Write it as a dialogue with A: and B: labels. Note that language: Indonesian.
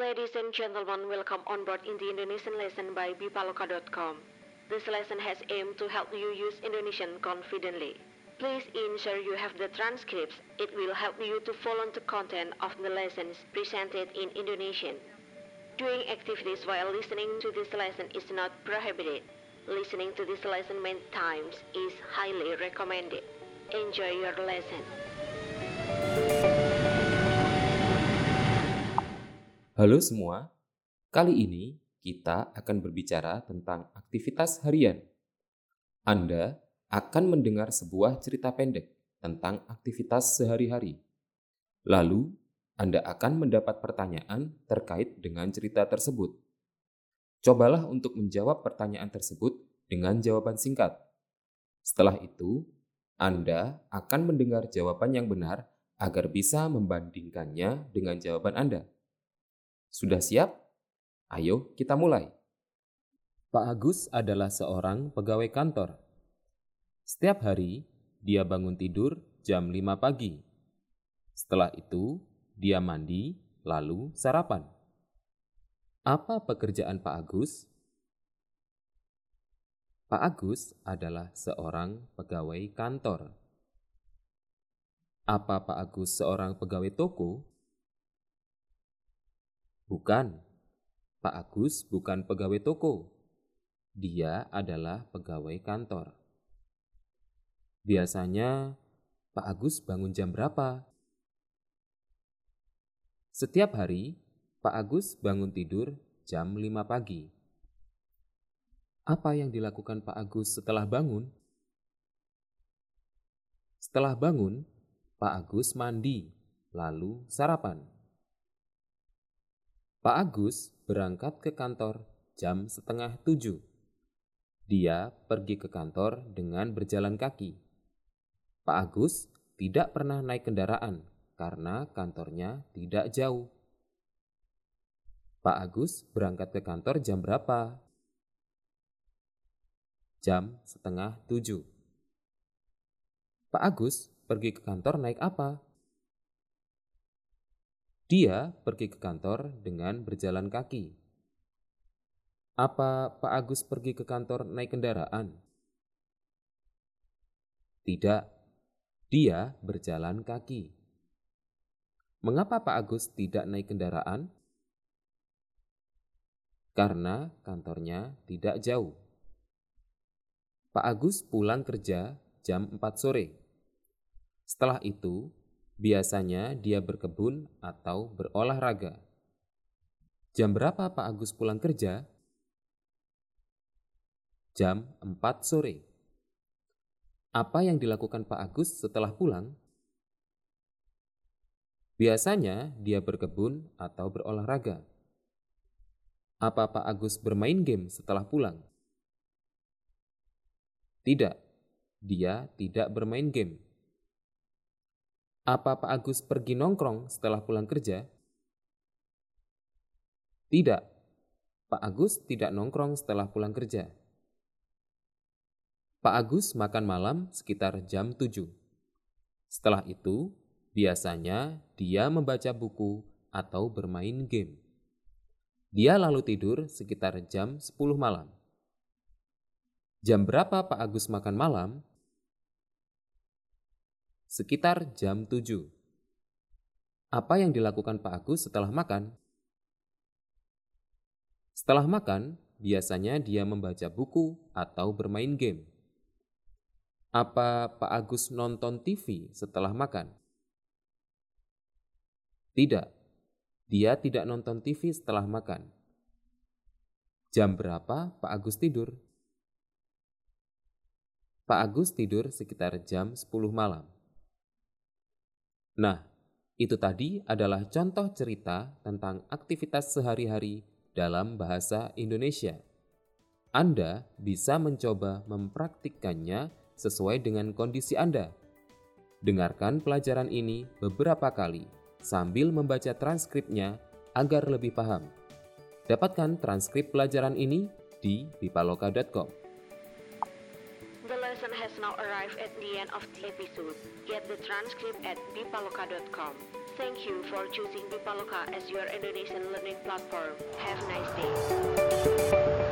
A: Ladies and gentlemen, welcome on board in the Indonesian lesson by bipaloka.com. This lesson has aimed to help you use Indonesian confidently. Please ensure you have the transcripts. It will help you to follow the content of the lessons presented in Indonesian. Doing activities while listening to this lesson is not prohibited. Listening to this lesson many times is highly recommended. Enjoy your lesson.
B: Halo semua, kali ini kita akan berbicara tentang aktivitas harian. Anda akan mendengar sebuah cerita pendek tentang aktivitas sehari-hari. Lalu, Anda akan mendapat pertanyaan terkait dengan cerita tersebut. Cobalah untuk menjawab pertanyaan tersebut dengan jawaban singkat. Setelah itu, Anda akan mendengar jawaban yang benar agar bisa membandingkannya dengan jawaban Anda. Sudah siap? Ayo kita mulai. Pak Agus adalah seorang pegawai kantor. Setiap hari, dia bangun tidur jam 5 pagi. Setelah itu, dia mandi, lalu sarapan. Apa pekerjaan Pak Agus? Pak Agus adalah seorang pegawai kantor. Apa Pak Agus seorang pegawai toko? Bukan. Pak Agus bukan pegawai toko. Dia adalah pegawai kantor. Biasanya, Pak Agus bangun jam berapa? Setiap hari, Pak Agus bangun tidur jam 5 pagi. Apa yang dilakukan Pak Agus setelah bangun? Setelah bangun, Pak Agus mandi, lalu sarapan. Pak Agus berangkat ke kantor jam setengah tujuh. Dia pergi ke kantor dengan berjalan kaki. Pak Agus tidak pernah naik kendaraan karena kantornya tidak jauh. Pak Agus berangkat ke kantor jam berapa? Jam setengah tujuh. Pak Agus pergi ke kantor naik apa? Dia pergi ke kantor dengan berjalan kaki. Apa Pak Agus pergi ke kantor naik kendaraan? Tidak, dia berjalan kaki. Mengapa Pak Agus tidak naik kendaraan? Karena kantornya tidak jauh. Pak Agus pulang kerja jam 4 sore. Setelah itu, Biasanya dia berkebun atau berolahraga. Jam berapa Pak Agus pulang kerja? Jam 4 sore. Apa yang dilakukan Pak Agus setelah pulang? Biasanya dia berkebun atau berolahraga. Apa Pak Agus bermain game setelah pulang? Tidak, dia tidak bermain game. Apa Pak Agus pergi nongkrong setelah pulang kerja? Tidak, Pak Agus tidak nongkrong setelah pulang kerja. Pak Agus makan malam sekitar jam 7. Setelah itu, biasanya dia membaca buku atau bermain game. Dia lalu tidur sekitar jam 10 malam. Jam berapa Pak Agus makan malam? Sekitar jam 7. Apa yang dilakukan Pak Agus setelah makan? Setelah makan, biasanya dia membaca buku atau bermain game. Apa Pak Agus nonton TV setelah makan? Tidak, dia tidak nonton TV setelah makan. Jam berapa Pak Agus tidur? Pak Agus tidur sekitar jam 10 malam. Nah, itu tadi adalah contoh cerita tentang aktivitas sehari-hari dalam bahasa Indonesia. Anda bisa mencoba mempraktikkannya sesuai dengan kondisi Anda. Dengarkan pelajaran ini beberapa kali sambil membaca transkripnya agar lebih paham. Dapatkan transkrip pelajaran ini di bipaloka.com.
A: lesson has now arrived at the end of the episode. Get the transcript at bipaloka.com. Thank you for choosing Bipaloka as your Indonesian learning platform. Have a nice day.